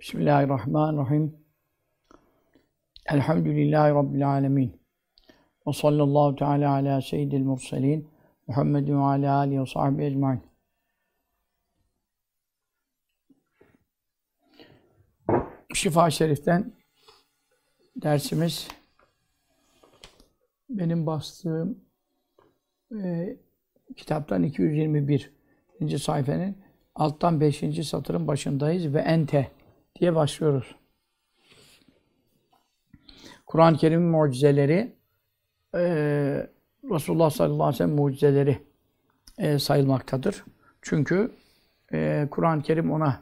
Bismillahirrahmanirrahim. Elhamdülillahi Rabbil alemin. Ve sallallahu teala ala seyyidil murselin. Muhammedin ve ala alihi ve sahbihi ecmain. Şifa Şerif'ten dersimiz benim bastığım e, kitaptan 221. sayfanın alttan 5. satırın başındayız ve ente diye başlıyoruz. Kur'an-ı Kerim'in mucizeleri e, Resulullah sallallahu aleyhi ve sellem mucizeleri e, sayılmaktadır. Çünkü e, Kur'an-ı Kerim ona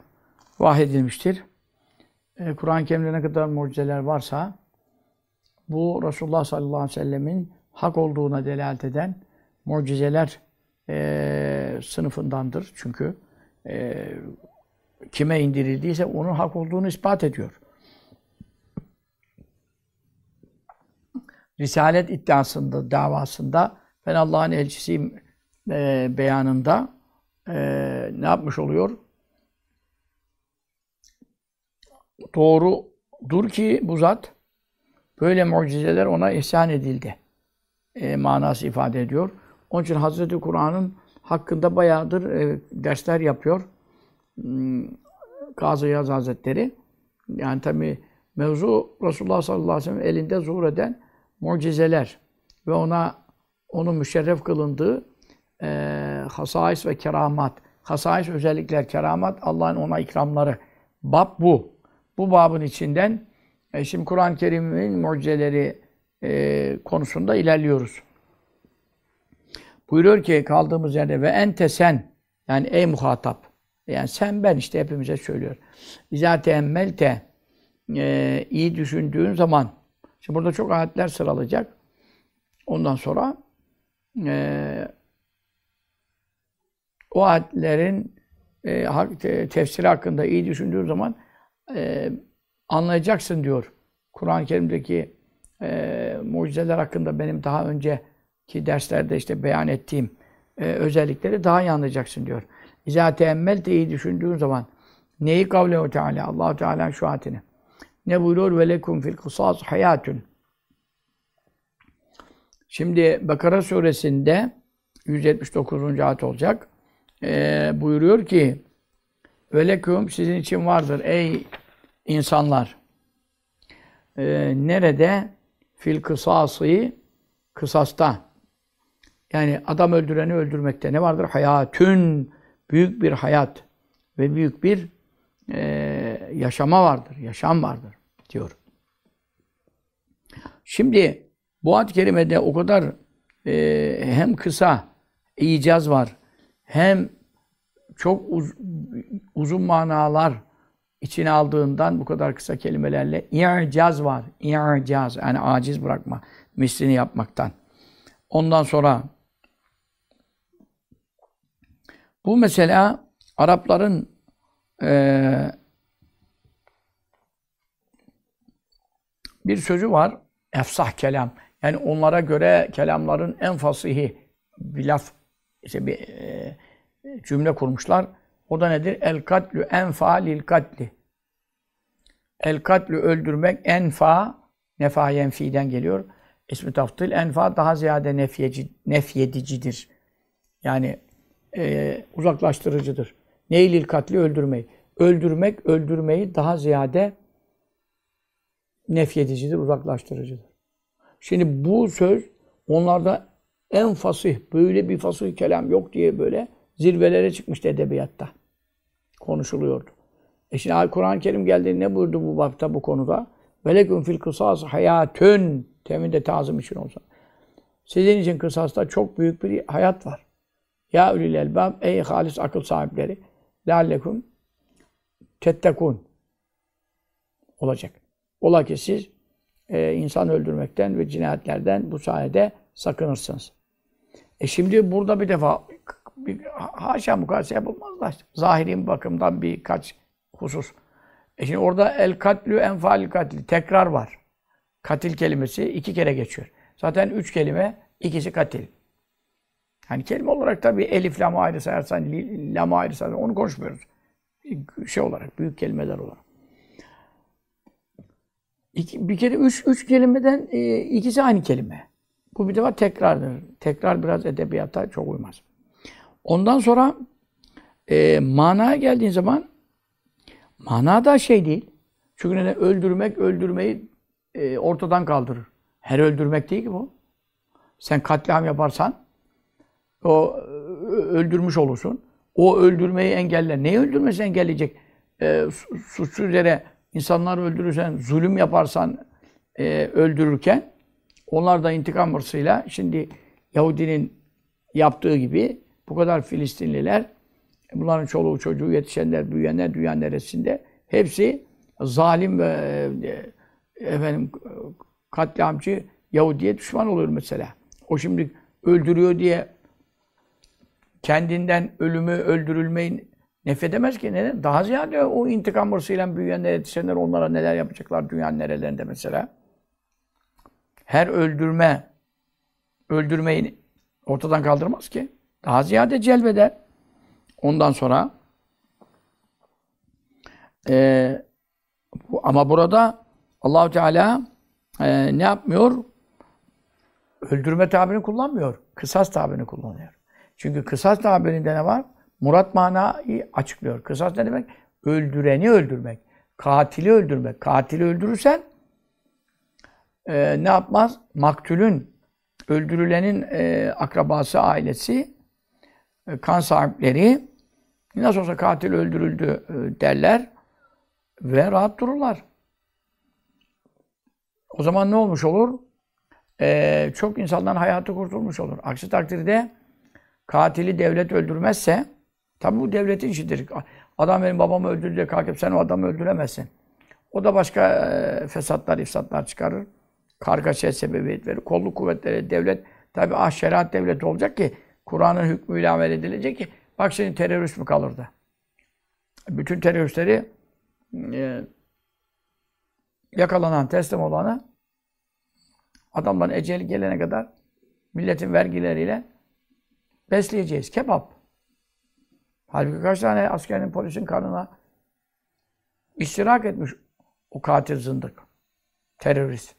vahyedilmiştir. E, Kur'an-ı Kerim'de ne kadar mucizeler varsa bu Resulullah sallallahu aleyhi ve sellemin hak olduğuna delalet eden mucizeler e, sınıfındandır. Çünkü e, kime indirildiyse onun hak olduğunu ispat ediyor. Risalet iddiasında, davasında ben Allah'ın elçisiyim e, beyanında e, ne yapmış oluyor? Doğrudur ki bu zat böyle mucizeler ona ihsan edildi. E, manası ifade ediyor. Onun için Hazreti Kur'an'ın hakkında bayağıdır e, dersler yapıyor. Hmm, Gazi Yaz Hazretleri. Yani tabi mevzu Resulullah sallallahu aleyhi ve sellem elinde zuhur eden mucizeler ve ona onun müşerref kılındığı e, hasais ve keramat. Hasais özellikler, keramat Allah'ın ona ikramları. Bab bu. Bu babın içinden e, şimdi Kur'an-ı Kerim'in mucizeleri e, konusunda ilerliyoruz. Buyuruyor ki kaldığımız yerde ve ente sen yani ey muhatap yani sen ben işte hepimize söylüyor. İzâ teemmelte e, iyi düşündüğün zaman şimdi burada çok ayetler sıralayacak. Ondan sonra e, o ayetlerin e, tefsiri hakkında iyi düşündüğün zaman e, anlayacaksın diyor. Kur'an-ı Kerim'deki e, mucizeler hakkında benim daha önceki derslerde işte beyan ettiğim e, özellikleri daha iyi anlayacaksın diyor. İzâ teemmelte iyi düşündüğün zaman neyi kavlehu Teala Allahu Teala'nın şu ayetini. Ne buyuruyor? Ve lekum fil kısas hayatun. Şimdi Bakara suresinde 179. ayet olacak. Ee, buyuruyor ki ve lekum sizin için vardır ey insanlar. Ee, nerede? Fil kısası kısasta. Yani adam öldüreni öldürmekte ne vardır? Hayatün büyük bir hayat ve büyük bir e, yaşama vardır, yaşam vardır diyor. Şimdi bu ad kerimede o kadar e, hem kısa icaz var, hem çok uz, uzun manalar içine aldığından bu kadar kısa kelimelerle i'caz var. İ'caz yani aciz bırakma, mislini yapmaktan. Ondan sonra bu mesela Arapların e, bir sözü var. Efsah kelam. Yani onlara göre kelamların en fasihi bir laf, işte bir e, cümle kurmuşlar. O da nedir? El katlü enfa lil katli. El katlü öldürmek enfa, nefa yenfiden geliyor. İsmi taftil enfa daha ziyade nefyeci, nefyedicidir. Yani e, uzaklaştırıcıdır. Neylil katli öldürmeyi. Öldürmek, öldürmeyi daha ziyade nefyedicidir, uzaklaştırıcıdır. Şimdi bu söz onlarda en fasih, böyle bir fasih kelam yok diye böyle zirvelere çıkmıştı edebiyatta. Konuşuluyordu. E şimdi Kur'an-ı Kerim geldi ne buyurdu bu babta bu konuda? Veleküm fil kısas hayatün temin de tazım için olsa. Sizin için kısasta çok büyük bir hayat var. Ya ulil elbab ey halis akıl sahipleri leallekum tettekun olacak. Ola ki siz e, insan öldürmekten ve cinayetlerden bu sayede sakınırsınız. E şimdi burada bir defa bir, haşa mukayese yapılmaz da zahiri bakımdan birkaç husus. E şimdi orada el katlü enfal katli tekrar var. Katil kelimesi iki kere geçiyor. Zaten üç kelime, ikisi katil. Yani kelime olarak tabii elif, lamı ayrı sayarsan, lamı ayrı sayarsan onu konuşmuyoruz. Şey olarak, büyük kelimeler olarak. İki, bir kere üç, üç kelimeden e, ikisi aynı kelime. Bu bir defa tekrardır. Tekrar biraz edebiyata çok uymaz. Ondan sonra e, manaya geldiğin zaman mana da şey değil. Çünkü neden? Öldürmek, öldürmeyi e, ortadan kaldırır. Her öldürmek değil ki bu. Sen katliam yaparsan o öldürmüş olursun. O öldürmeyi engeller. Neyi öldürmesi engelleyecek? E, suçsuz yere insanları öldürürsen, zulüm yaparsan e, öldürürken onlar da intikam hırsıyla şimdi Yahudinin yaptığı gibi bu kadar Filistinliler bunların çoluğu çocuğu yetişenler, büyüyenler dünya neresinde hepsi zalim ve e, efendim katliamcı Yahudi'ye düşman oluyor mesela. O şimdi öldürüyor diye kendinden ölümü, öldürülmeyi nefedemez ki. Neden? Daha ziyade o intikam hırsıyla büyüyenler, yetişenler onlara neler yapacaklar dünyanın nerelerinde mesela. Her öldürme, öldürmeyi ortadan kaldırmaz ki. Daha ziyade celbeder. Ondan sonra e, ama burada allah Teala e, ne yapmıyor? Öldürme tabirini kullanmıyor. Kısas tabirini kullanıyor. Çünkü kısas tabirinde ne var? Murat manayı açıklıyor. Kısas ne demek? Öldüreni öldürmek. Katili öldürmek. Katili öldürürsen e, ne yapmaz? Maktulün, öldürülenin e, akrabası, ailesi, e, kan sahipleri nasıl olsa katil öldürüldü e, derler ve rahat dururlar. O zaman ne olmuş olur? Ee, çok insanların hayatı kurtulmuş olur. Aksi takdirde katili devlet öldürmezse tabi bu devletin işidir. Adam benim babamı öldürdü diye kalkıp sen o adamı öldüremezsin. O da başka e, fesatlar, ifsatlar çıkarır. Kargaşaya sebebiyet verir. Kolluk kuvvetleri, devlet tabi ah şeriat devleti olacak ki Kur'an'ın hükmüyle amel edilecek ki bak senin terörist mi kalırdı? Bütün teröristleri e, yakalanan, teslim olanı adamların eceli gelene kadar milletin vergileriyle besleyeceğiz. Kebap. Halbuki kaç tane askerin, polisin karnına iştirak etmiş o katil zındık. Terörist.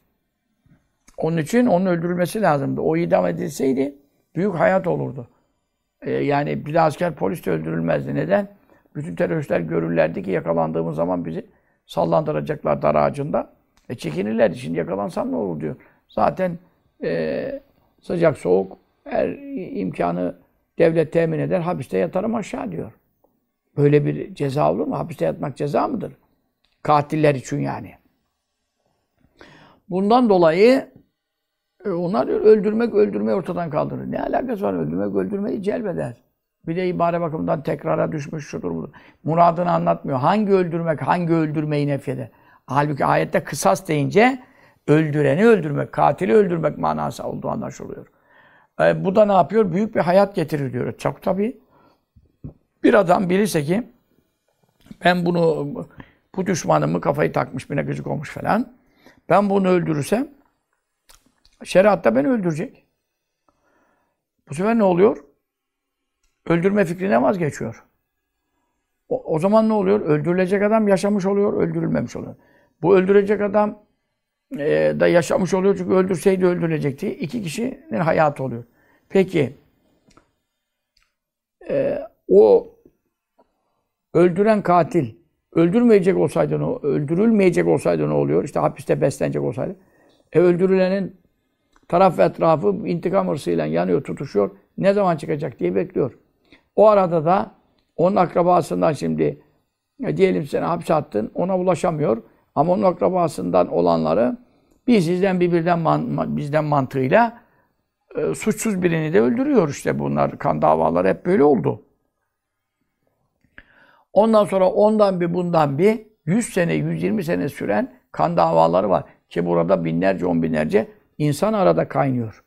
Onun için onun öldürülmesi lazımdı. O idam edilseydi büyük hayat olurdu. Ee, yani bir de asker polis de öldürülmezdi. Neden? Bütün teröristler görürlerdi ki yakalandığımız zaman bizi sallandıracaklar dar ağacında. E çekinirlerdi. Şimdi yakalansam ne olur diyor. Zaten e, sıcak soğuk her imkanı devlet temin eder. Hapiste yatarım aşağı diyor. Böyle bir ceza olur mu? Hapiste yatmak ceza mıdır? Katiller için yani. Bundan dolayı e, onlar diyor, öldürmek öldürmeyi ortadan kaldırır. Ne alakası var? Öldürmek öldürmeyi celbeder. Bir de ibare bakımından tekrara düşmüş şudur budur. Muradını anlatmıyor. Hangi öldürmek, hangi öldürmeyi nefyeder. Halbuki ayette kısas deyince öldüreni öldürmek, katili öldürmek manası olduğu anlaşılıyor. E, bu da ne yapıyor? Büyük bir hayat getirir diyor. Çok tabii. Bir adam bilirse ki ben bunu bu düşmanımı kafayı takmış, birine gıcık olmuş falan. Ben bunu öldürürsem şeriatta beni öldürecek. Bu sefer ne oluyor? Öldürme fikrine vazgeçiyor. O, o zaman ne oluyor? Öldürülecek adam yaşamış oluyor, öldürülmemiş oluyor. Bu öldürecek adam e, da yaşamış oluyor çünkü öldürseydi öldürülecekti. İki kişinin hayatı oluyor. Peki e, o öldüren katil öldürmeyecek olsaydı ne, öldürülmeyecek olsaydı ne oluyor? İşte hapiste beslenecek olsaydı. E öldürülenin taraf ve etrafı intikam hırsıyla yanıyor, tutuşuyor. Ne zaman çıkacak diye bekliyor. O arada da onun akrabasından şimdi e, diyelim seni hapse attın, ona ulaşamıyor. Ama onun akrabasından olanları bir sizden bir birden man, bizden mantığıyla e, suçsuz birini de öldürüyor işte bunlar. Kan davaları hep böyle oldu. Ondan sonra ondan bir bundan bir 100 sene, 120 sene süren kan davaları var. Ki burada binlerce, on binlerce insan arada kaynıyor.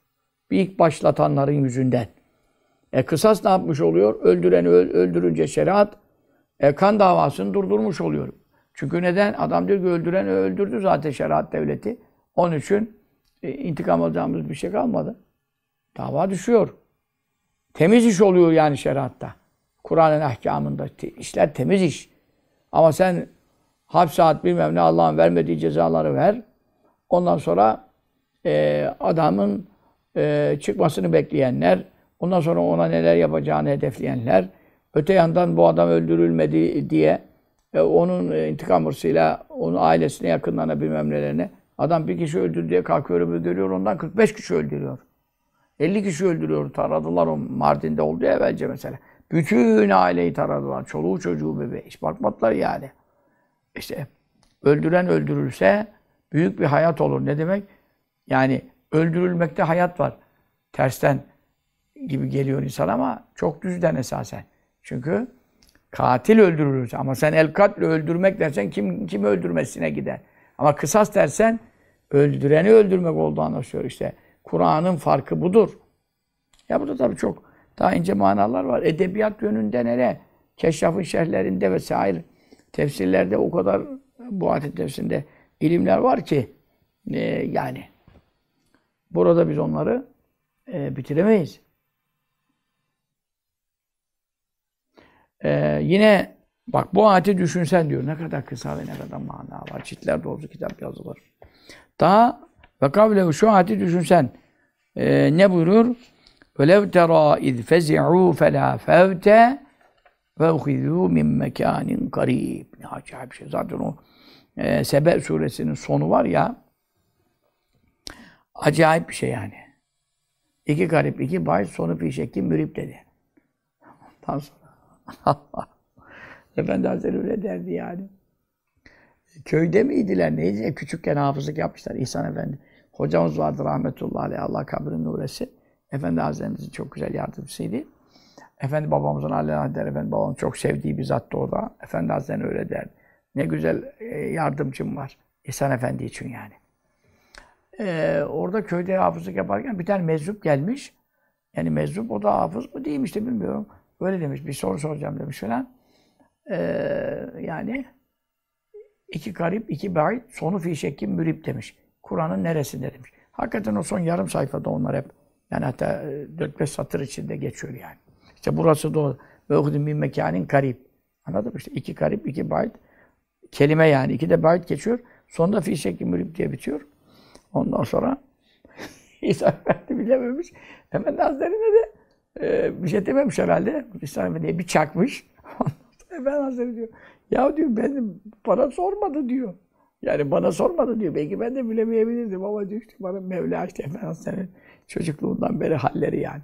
Bir ilk başlatanların yüzünden. E kısas ne yapmış oluyor? Öldüreni öldürünce şeriat e, kan davasını durdurmuş oluyor. Çünkü neden? Adam diyor ki öldüren öldürdü zaten şeriat devleti. Onun için e, intikam alacağımız bir şey kalmadı. Dava düşüyor. Temiz iş oluyor yani şeriatta. Kur'an'ın ahkamında işler temiz iş. Ama sen hapse at bilmem ne Allah'ın vermediği cezaları ver. Ondan sonra e, adamın e, çıkmasını bekleyenler, ondan sonra ona neler yapacağını hedefleyenler, öte yandan bu adam öldürülmedi diye e, onun e, intikam hırsıyla onun ailesine, yakınlarına bilmem nelerine adam bir kişi öldürdü diye kalkıyor öbürü görüyor ondan 45 kişi öldürüyor. 50 kişi öldürüyor. Taradılar o Mardin'de oldu ya evvelce mesela. Bütün aileyi taradılar. Çoluğu çocuğu bebeği. Hiç bakmadılar yani. İşte öldüren öldürülse büyük bir hayat olur. Ne demek? Yani öldürülmekte hayat var. Tersten gibi geliyor insan ama çok düzden esasen. Çünkü katil öldürülürse ama sen el katle öldürmek dersen kim kim öldürmesine gider. Ama kısas dersen öldüreni öldürmek olduğu anlaşılıyor işte. Kur'an'ın farkı budur. Ya burada tabii çok daha ince manalar var. Edebiyat yönünde nere? Keşraf'ın şerhlerinde vesaire tefsirlerde o kadar bu adet tefsirinde ilimler var ki e, yani burada biz onları e, bitiremeyiz. E, yine bak bu ayeti düşünsen diyor ne kadar kısa ve ne kadar mana var. Çitler dolusu kitap yazılır. Daha ve kavlehu şu ayeti düşünsen e, ne buyurur? وَلَوْ تَرَى اِذْ فَزِعُوا فَلَا فَوْتَ وَاُخِذُوا مِنْ مَكَانٍ قَرِيبٍ Ne acayip bir şey. Zaten o e, Sebe suresinin sonu var ya acayip bir şey yani. İki garip, iki bay sonu fi şekli mürip dedi. Ondan sonra Efendi Hazretleri öyle derdi yani. Köyde miydiler, neydi? Küçükken hafızlık yapmışlar İhsan Efendi. Hocamız vardı rahmetullahi aleyh. Allah kabrini nur etsin. Efendi Hazretlerimizin çok güzel yardımcısıydı. Efendi babamızın Allah der, Efendi babamın çok sevdiği bir zattı o da. Efendi Hazretleri öyle der. Ne güzel e, yardımcım var. İhsan Efendi için yani. Ee, orada köyde hafızlık yaparken bir tane meczup gelmiş. Yani meczup o da hafız mı değilmiş de bilmiyorum. Öyle demiş. Bir soru soracağım demiş falan. Ee, yani iki garip, iki bait, sonu fi şekkin mürip demiş. Kur'an'ın neresinde demiş. Hakikaten o son yarım sayfada onlar hep yani hatta 4-5 e, satır içinde geçiyor yani. İşte burası da o. Ve okudum bir mekanin garip. Anladın mı? İşte iki garip, iki bayt. Kelime yani. iki de bayt geçiyor. Sonunda fi şekli mürib diye bitiyor. Ondan sonra İsa Efendi bilememiş. Hemen Hazretine de e, bir şey dememiş herhalde. İsa Efendi'ye bir çakmış. Efendi Hazretleri diyor. Ya diyor benim bana sormadı diyor. Yani bana sormadı diyor. Belki ben de bilemeyebilirdim ama diyor işte bana Mevla işte Efendi Hazretleri çocukluğundan beri halleri yani.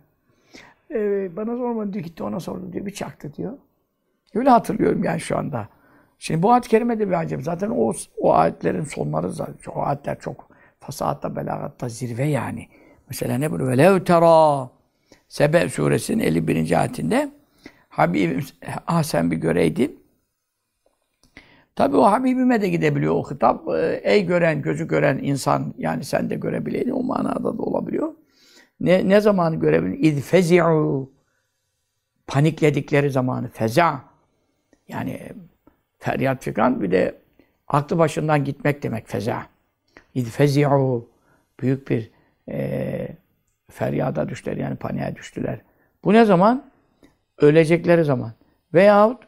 Ee, bana sormadı diyor, gitti ona sordu diyor, bir çaktı diyor. Öyle hatırlıyorum yani şu anda. Şimdi bu ayet-i kerime de bir acayip. Zaten o, o ayetlerin sonları zaten, o ayetler çok fasahatta, belagatta zirve yani. Mesela ne bunu? Velev tera Sebe suresinin 51. ayetinde Habibim, ah sen bir göreydin. Tabi o Habibime de gidebiliyor o hitap. Ee, ey gören, gözü gören insan, yani sen de görebileydin o manada da olabiliyor. Ne, ne zamanı görebilir? İz fezi'u. Panikledikleri zamanı. Feza. Yani feryat fikan bir de aklı başından gitmek demek feza. İz fezi'u. Büyük bir e, feryada düştüler yani paniğe düştüler. Bu ne zaman? Ölecekleri zaman. Veyahut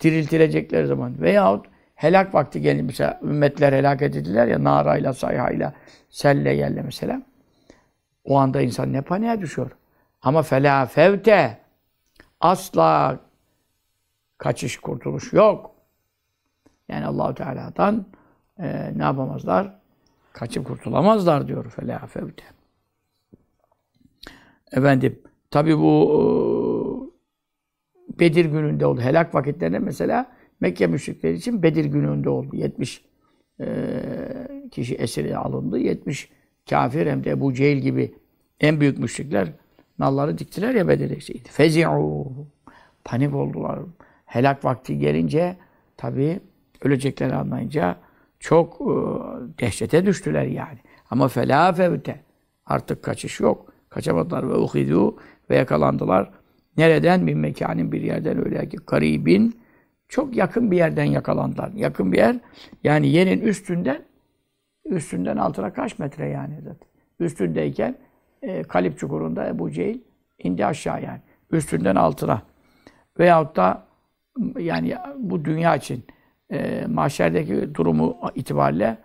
diriltilecekleri zaman. Veyahut helak vakti mesela ümmetler helak edildiler ya narayla, sayhayla, selle, yerle mesela. O anda insan ne paniğe düşüyor. Ama felâ fevte asla kaçış kurtuluş yok. Yani Allahu Teala'dan e, ne yapamazlar? Kaçıp kurtulamazlar diyor felâ fevte. Efendim tabi bu e, Bedir gününde oldu. Helak vakitlerinde mesela Mekke müşrikleri için Bedir gününde oldu. 70 e, kişi esiri alındı. 70 kafir hem de Ebu Cehil gibi en büyük müşrikler nalları diktiler ya Bedir'de işte. Fezi'u. Panik oldular. Helak vakti gelince tabi ölecekleri anlayınca çok e, dehşete düştüler yani. Ama felâ fevte. Artık kaçış yok. Kaçamadılar ve uhidu ve yakalandılar. Nereden? Bir mekanın bir yerden öyle ki garibin çok yakın bir yerden yakalandılar. Yakın bir yer yani yerin üstünden üstünden altına kaç metre yani zaten. Üstündeyken e, Kalip çukurunda Ebu Cehil indi aşağı yani. Üstünden altına. Veyahut da yani bu dünya için e, mahşerdeki durumu itibariyle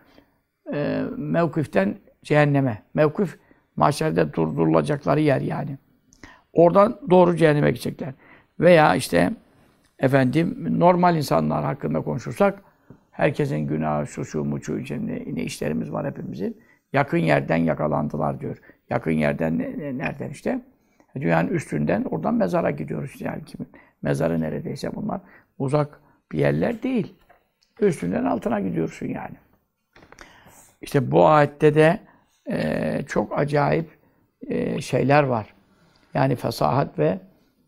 e, mevkiften cehenneme. Mevkif mahşerde durdurulacakları yer yani. Oradan doğru cehenneme gidecekler. Veya işte efendim normal insanlar hakkında konuşursak herkesin günahı, suçu, muçu içinde ne işlerimiz var hepimizin. Yakın yerden yakalandılar diyor. Yakın yerden nereden işte? Dünyanın üstünden oradan mezara gidiyoruz yani kimin mezarı neredeyse bunlar uzak bir yerler değil. Üstünden altına gidiyorsun yani. İşte bu ayette de e, çok acayip e, şeyler var. Yani fesahat ve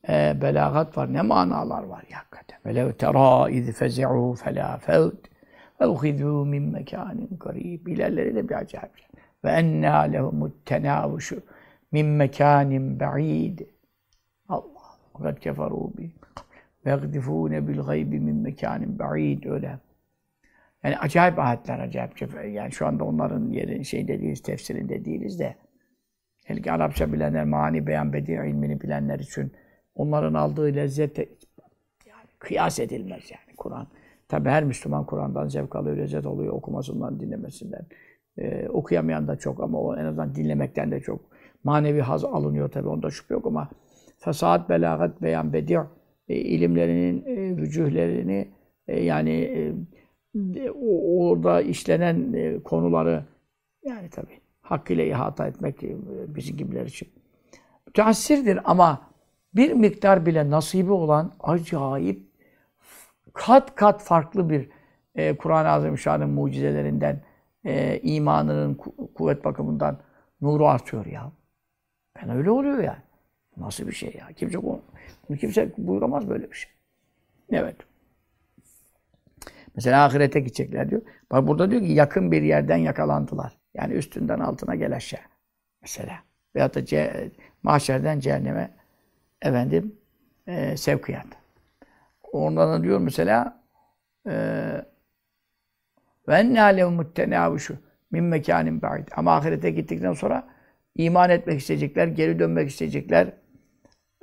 e, belagat var. Ne manalar var ya hakikaten. Velev terâ iz fezi'û felâ fevd ve uhidû min mekânin garîb. İlerleri de bir acayip. Ve ennâ lehumut tenâvuşu min mekânin be'îd. Allah. Ve keferû bihim. Ve bil gaybi min mekânin be'îd. Öyle. Yani acayip ayetler, acayip. Yani şu anda onların yerin şeyde değiliz, tefsirinde değiliz de. Hele Arapça bilenler, mani, beyan, bedi ilmini bilenler için onların aldığı lezzet yani kıyas edilmez yani Kur'an. Tabi her Müslüman Kur'an'dan zevk alıyor, lezzet oluyor okumasından, dinlemesinden. Ee, okuyamayan da çok ama o en azından dinlemekten de çok manevi haz alınıyor tabi onda şüphe yok ama fesahat, belagat, beyan, bedi e, ilimlerinin e, vücuhlerini e, yani e, orada işlenen e, konuları yani tabii hakkıyla ihata etmek e, bizim gibiler için müteassirdir ama bir miktar bile nasibi olan acayip kat kat farklı bir e, Kur'an-ı Azimüşşan'ın mucizelerinden e, imanının kuvvet bakımından nuru artıyor ya. Ben öyle oluyor yani. Nasıl bir şey ya? Kimse bunu kimse buyuramaz böyle bir şey. Evet. Mesela ahirete gidecekler diyor. Bak burada diyor ki yakın bir yerden yakalandılar. Yani üstünden altına gel aşağı. Mesela. Veyahut da ce mahşerden cehenneme efendim e, sevkiyat. Ondan da diyor mesela ve enne alev muttenavuşu min mekanin ba'id. Ama ahirete gittikten sonra iman etmek isteyecekler, geri dönmek isteyecekler.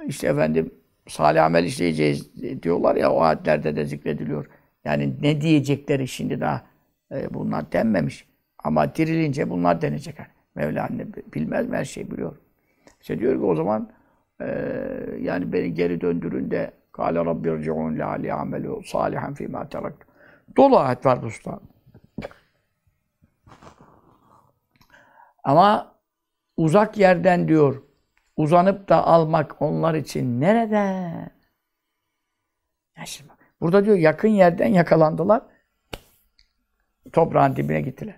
İşte efendim salih amel işleyeceğiz diyorlar ya o ayetlerde de zikrediliyor. Yani ne diyecekleri şimdi daha e, bunlar denmemiş. Ama dirilince bunlar denecek. Yani. Mevla anne bilmez mi? Her şeyi biliyor. İşte diyor ki o zaman e, yani beni geri döndürün de Kâle Rabbi rci'un le'ali amelu salihan fîmâ terak. Dolu ayet var usta. Ama uzak yerden diyor, uzanıp da almak onlar için nerede? Ya Burada diyor yakın yerden yakalandılar. Toprağın dibine gittiler.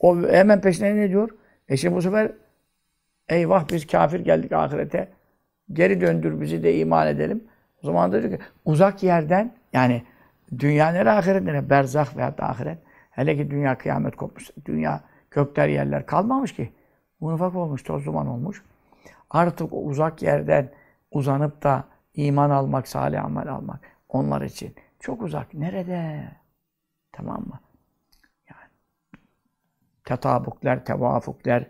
O hemen peşine ne diyor? E şimdi bu sefer eyvah biz kafir geldik ahirete. Geri döndür bizi de iman edelim. O zaman da diyor ki uzak yerden yani dünya nere ahiret nere? Berzah veya da ahiret. Hele ki dünya kıyamet kopmuş. Dünya kökler yerler kalmamış ki. Munfak olmuş, toz duman olmuş. Artık o uzak yerden uzanıp da iman almak, salih amel almak onlar için. Çok uzak. Nerede? Tamam mı? Yani tetabukler, tevafukler,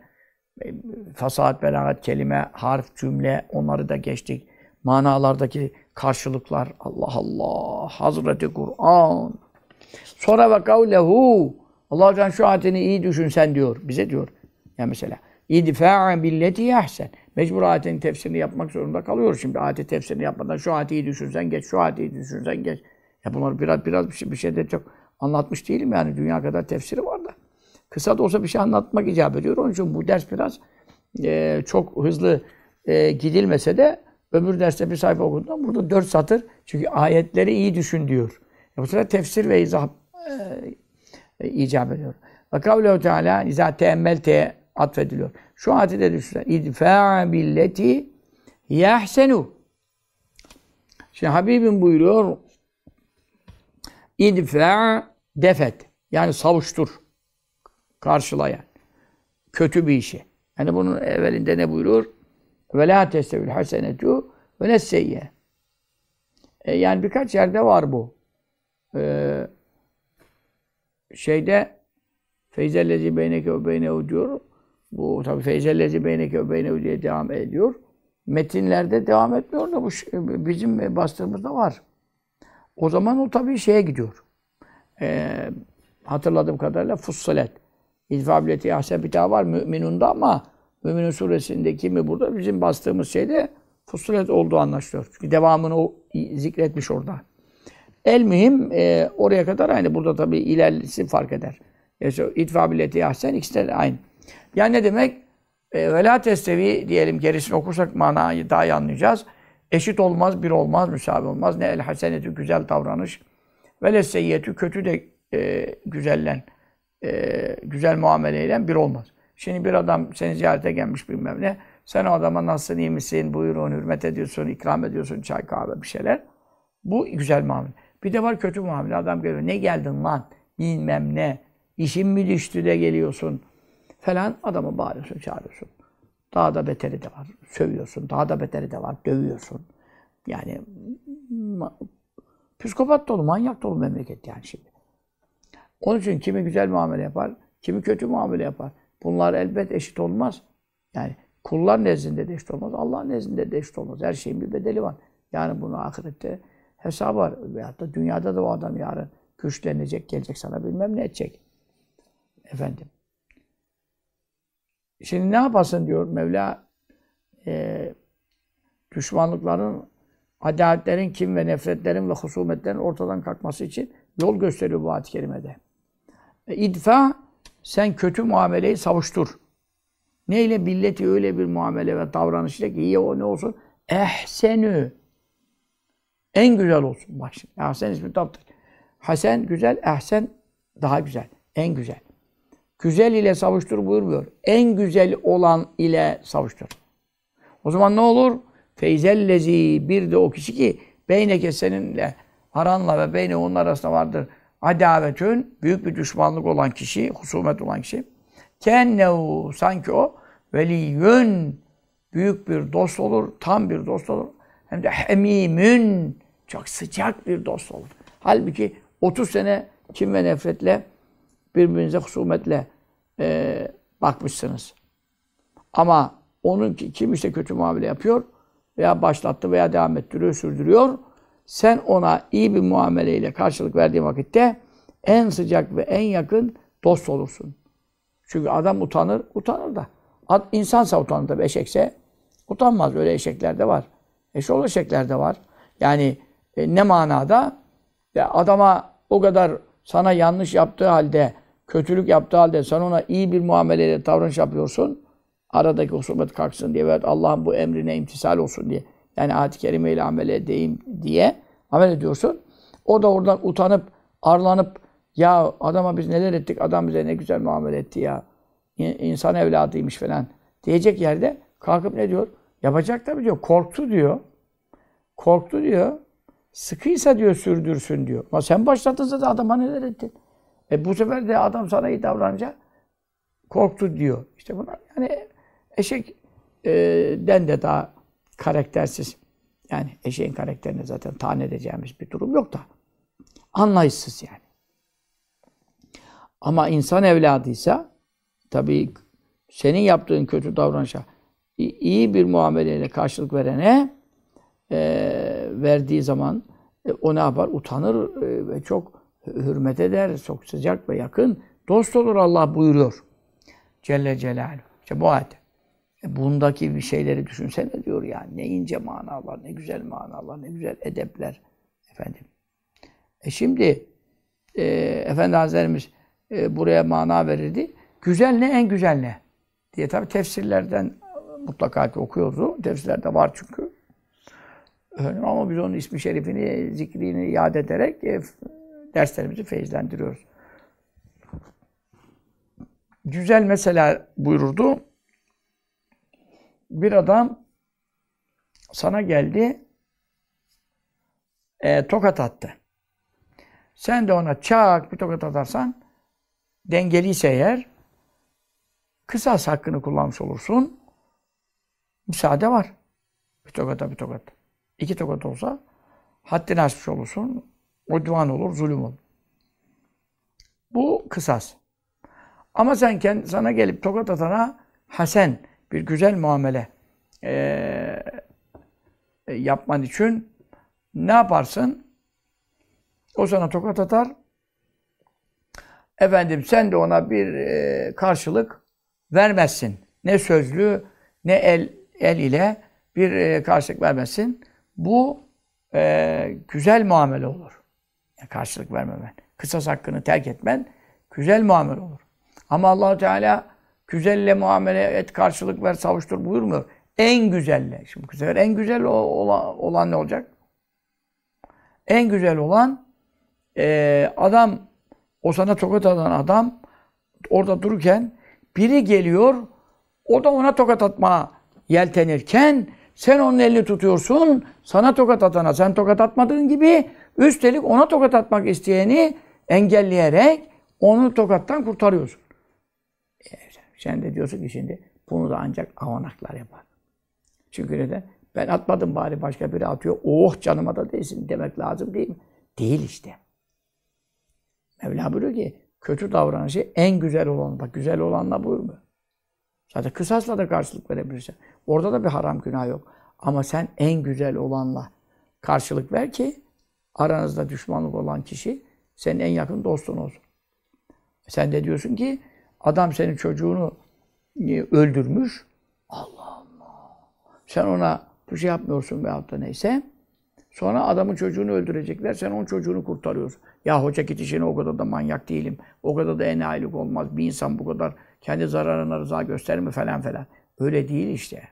e, fasahat, belagat, kelime, harf, cümle onları da geçtik. Manalardaki karşılıklar. Allah Allah. Hazreti Kur'an. Sonra ve kavlehu. Allah şu ayetini iyi düşünsen diyor. Bize diyor. Ya mesela. İdfa'a billeti ahsen. Mecbur ayetin tefsirini yapmak zorunda kalıyoruz. Şimdi ayeti tefsirini yapmadan şu ayeti düşünsen geç, şu ayeti düşünsen geç. Ya bunları biraz biraz bir şey, bir şey de çok anlatmış değilim yani. Dünya kadar tefsiri var da. Kısa da olsa bir şey anlatmak icap ediyor. Onun için bu ders biraz e, çok hızlı e, gidilmese de öbür derste bir sayfa okuduğunda burada dört satır. Çünkü ayetleri iyi düşün diyor. E, bu sefer tefsir ve izah e, e, icap ediyor. Ve kavlehu teala izâ teemmelte atfediliyor. Şu ayeti de düşünün. İdfa'a billeti yahsenu. Şimdi Habibim buyuruyor İdfa defet. Yani savuştur. Karşılayan. Kötü bir işi. Yani bunun evvelinde ne buyurur? Ve la testevil hasenetu ve nesseyye. E yani birkaç yerde var bu. Ee, şeyde feyzellezi beyneke ve beynehu diyor. Bu tabi feyzellezi beyneke ve beynehu diye devam ediyor. Metinlerde devam etmiyor da bu bizim bastığımızda var. O zaman o tabii şeye gidiyor. Ee, hatırladığım kadarıyla ahsen bir daha var müminunda ama Müminun suresindeki mi burada bizim bastığımız şeyde Fussilet olduğu anlaşılıyor. Çünkü devamını o zikretmiş orada. El mühim e, oraya kadar aynı. Burada tabii ilerisi fark eder. Yani itfa billeti ahsen ikisi de aynı. Yani ne demek? E, ve la testevi diyelim gerisini okursak manayı daha iyi anlayacağız. Eşit olmaz, bir olmaz, müsavi olmaz. Ne el hasenetü güzel davranış. Ve le seyyetü kötü de e, güzellen, e, güzel muameleyle bir olmaz. Şimdi bir adam seni ziyarete gelmiş bilmem ne. Sen o adama nasılsın, iyi misin, buyurun, hürmet ediyorsun, ikram ediyorsun, çay kahve bir şeyler. Bu güzel muamele. Bir de var kötü muamele. Adam geliyor. Ne geldin lan? Bilmem ne. İşin mi düştü de geliyorsun? Falan adamı bağırıyorsun, çağırıyorsun. Daha da beteri de var. Sövüyorsun. Daha da beteri de var. Dövüyorsun. Yani psikopat dolu, manyak dolu memleket yani şimdi. Onun için kimi güzel muamele yapar, kimi kötü muamele yapar. Bunlar elbet eşit olmaz. Yani kullar nezdinde de eşit olmaz. Allah nezdinde de eşit olmaz. Her şeyin bir bedeli var. Yani bunu ahirette hesap var. Veyahut da dünyada da o adam yarın güçlenecek, gelecek sana bilmem ne edecek. Efendim. Şimdi ne yapasın diyor Mevla e, düşmanlıkların, adaletlerin, kim ve nefretlerin ve husumetlerin ortadan kalkması için yol gösteriyor bu ayet-i kerimede. E, idfa sen kötü muameleyi savuştur. Neyle? Billeti öyle bir muamele ve davranış ile ki iyi o ne olsun? Ehsenü. En güzel olsun. Bak şimdi. Ahsen ismi taptır. Hasen güzel, ehsen daha güzel. En güzel. Güzel ile savuştur buyurmuyor. En güzel olan ile savuştur. O zaman ne olur? Feyzellezi bir de o kişi ki beyneke seninle aranla ve beyne onun arasında vardır adavetün büyük bir düşmanlık olan kişi, husumet olan kişi. Kennehu sanki o veliyün büyük bir dost olur, tam bir dost olur. Hem de hemimün çok sıcak bir dost olur. Halbuki 30 sene kim ve nefretle birbirinize husumetle e, bakmışsınız. Ama onun kim işte kötü muamele yapıyor veya başlattı veya devam ettiriyor, sürdürüyor. Sen ona iyi bir muameleyle karşılık verdiğin vakitte en sıcak ve en yakın dost olursun. Çünkü adam utanır, utanır da. İnsansa utanır tabii, eşekse utanmaz. Öyle eşekler de var. Eşol eşekler de var. Yani e, ne manada? Ya adama o kadar sana yanlış yaptığı halde, kötülük yaptığı halde sen ona iyi bir muameleyle davranış yapıyorsun. Aradaki husumet kalksın diye ve Allah'ın bu emrine imtisal olsun diye. Yani ayet-i kerimeyle amel edeyim diye amel ediyorsun. O da oradan utanıp, arlanıp ya adama biz neler ettik, adam bize ne güzel muamele etti ya. İnsan evladıymış falan diyecek yerde kalkıp ne diyor? Yapacak tabii diyor. Korktu diyor. Korktu diyor. Sıkıysa diyor sürdürsün diyor. Ama sen başlattın zaten adama neler ettin? E bu sefer de adam sana iyi davranınca korktu diyor. İşte bunlar yani eşek e, den de daha karaktersiz. Yani eşeğin karakterini zaten tahan edeceğimiz bir durum yok da. Anlayışsız yani. Ama insan evladıysa tabii senin yaptığın kötü davranışa iyi bir muameleyle karşılık verene e, verdiği zaman e, o ne yapar? Utanır e, ve çok hürmet eder, çok sıcak ve yakın dost olur Allah buyuruyor. Celle Celaluhu. İşte bu ayet. E, bundaki bir şeyleri düşünsene diyor yani. Ne ince manalar, ne güzel manalar, ne güzel edepler. Efendim. E şimdi e, Efendi Hazretlerimiz e, buraya mana verirdi. Güzel ne, en güzel ne? Diye tabi tefsirlerden mutlaka ki okuyordu. Tefsirlerde var çünkü. Ama biz onun ismi şerifini, zikrini yad ederek e, derslerimizi feyizlendiriyoruz. Güzel mesela buyururdu. Bir adam sana geldi, e, tokat attı. Sen de ona çak bir tokat atarsan, dengeliyse eğer kısas hakkını kullanmış olursun. Müsaade var. Bir tokata bir tokat. İki tokat olsa haddini aşmış olursun. Udvan olur, zulüm olur. Bu kısas. Ama sen kendi, sana gelip tokat atana hasen, bir güzel muamele e, yapman için ne yaparsın? O sana tokat atar. Efendim sen de ona bir e, karşılık vermezsin. Ne sözlü ne el el ile bir e, karşılık vermezsin. Bu e, güzel muamele olur. Karşılık vermemen. Kısas hakkını terk etmen güzel muamele olur. Ama allah Teala güzelle muamele et, karşılık ver, savuştur buyurmuyor. En güzelle. Şimdi bu sefer en güzel olan, olan ne olacak? En güzel olan e, adam, o sana tokat atan adam orada dururken biri geliyor, o da ona tokat atma yeltenirken sen onun elini tutuyorsun, sana tokat atana sen tokat atmadığın gibi üstelik ona tokat atmak isteyeni engelleyerek onu tokattan kurtarıyorsun. E, sen de diyorsun ki şimdi bunu da ancak avanaklar yapar. Çünkü neden? Ben atmadım bari başka biri atıyor. Oh canıma da değsin demek lazım değil mi? Değil işte. Mevla buyuruyor ki kötü davranışı en güzel olan. Bak güzel olanla buyurmuyor. Zaten kısasla da karşılık verebilirsin. Orada da bir haram günah yok. Ama sen en güzel olanla karşılık ver ki aranızda düşmanlık olan kişi senin en yakın dostun olsun. Sen de diyorsun ki adam senin çocuğunu e, öldürmüş. Allah Allah. Sen ona bir şey yapmıyorsun veyahut da neyse. Sonra adamın çocuğunu öldürecekler. Sen onun çocuğunu kurtarıyorsun. Ya hoca git işine o kadar da manyak değilim. O kadar da enayilik olmaz. Bir insan bu kadar kendi zararına rıza gösterir falan falan. Öyle değil işte.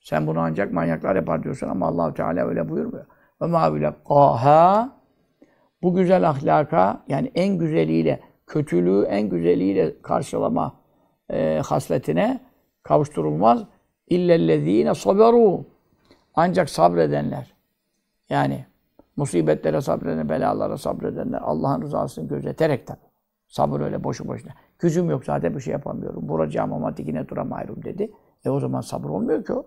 Sen bunu ancak manyaklar yapar diyorsun ama Allahu Teala öyle buyurmuyor. Ve ma qaha bu güzel ahlaka yani en güzeliyle kötülüğü en güzeliyle karşılama e, hasletine kavuşturulmaz. İllellezîne saberu. Ancak sabredenler. Yani musibetlere sabredenler, belalara sabredenler, Allah'ın rızasını gözeterek tabi. Sabır öyle boşu boşuna. Gücüm yok zaten bir şey yapamıyorum. Vuracağım ama dikine duramıyorum dedi. E o zaman sabır olmuyor ki o.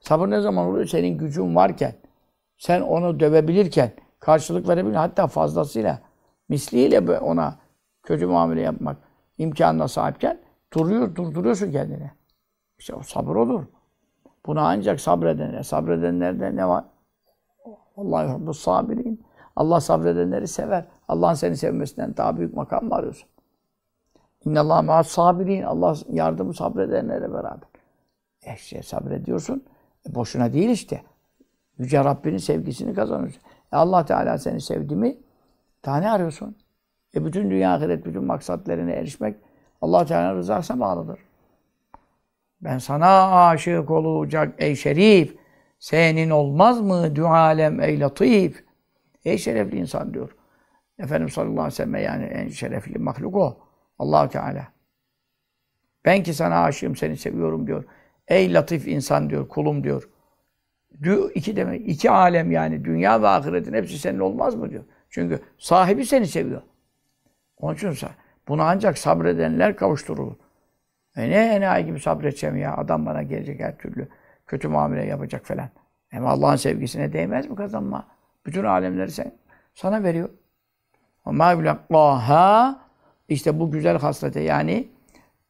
Sabır ne zaman oluyor? Senin gücün varken, sen onu dövebilirken, karşılık verebilirken, hatta fazlasıyla, misliyle ona kötü muamele yapmak imkanına sahipken duruyor, durduruyorsun kendini. İşte o sabır olur. Buna ancak sabredenler, sabredenlerde ne var? Allah bu sabirin. Allah sabredenleri sever. Allah'ın seni sevmesinden daha büyük makam mı arıyorsun? İnnallâh mâ sabirin. Allah yardımı sabredenlere beraber. E işte sabrediyorsun. E boşuna değil işte. Yüce Rabbinin sevgisini kazanıyorsun. E Allah Teala seni sevdi mi daha ne arıyorsun? E bütün dünya ahiret, bütün maksatlarına erişmek Allah Teala'nın rızasına bağlıdır. Ben sana aşık olacak ey şerif. Senin olmaz mı dualem ey latif? Ey şerefli insan diyor. Efendimiz sallallahu aleyhi ve sellem yani en şerefli mahluk o. allah Teala. Ben ki sana aşığım, seni seviyorum diyor. Ey latif insan diyor, kulum diyor. İki demek, iki alem yani dünya ve ahiretin hepsi senin olmaz mı diyor. Çünkü sahibi seni seviyor. Onun için buna ancak sabredenler kavuşturulur. E ne enayi gibi sabredeceğim ya. Adam bana gelecek her türlü kötü muamele yapacak falan. Hem Allah'ın sevgisine değmez mi kazanma? Bütün alemleri sen, sana veriyor. Ama yullaha işte bu güzel haslete yani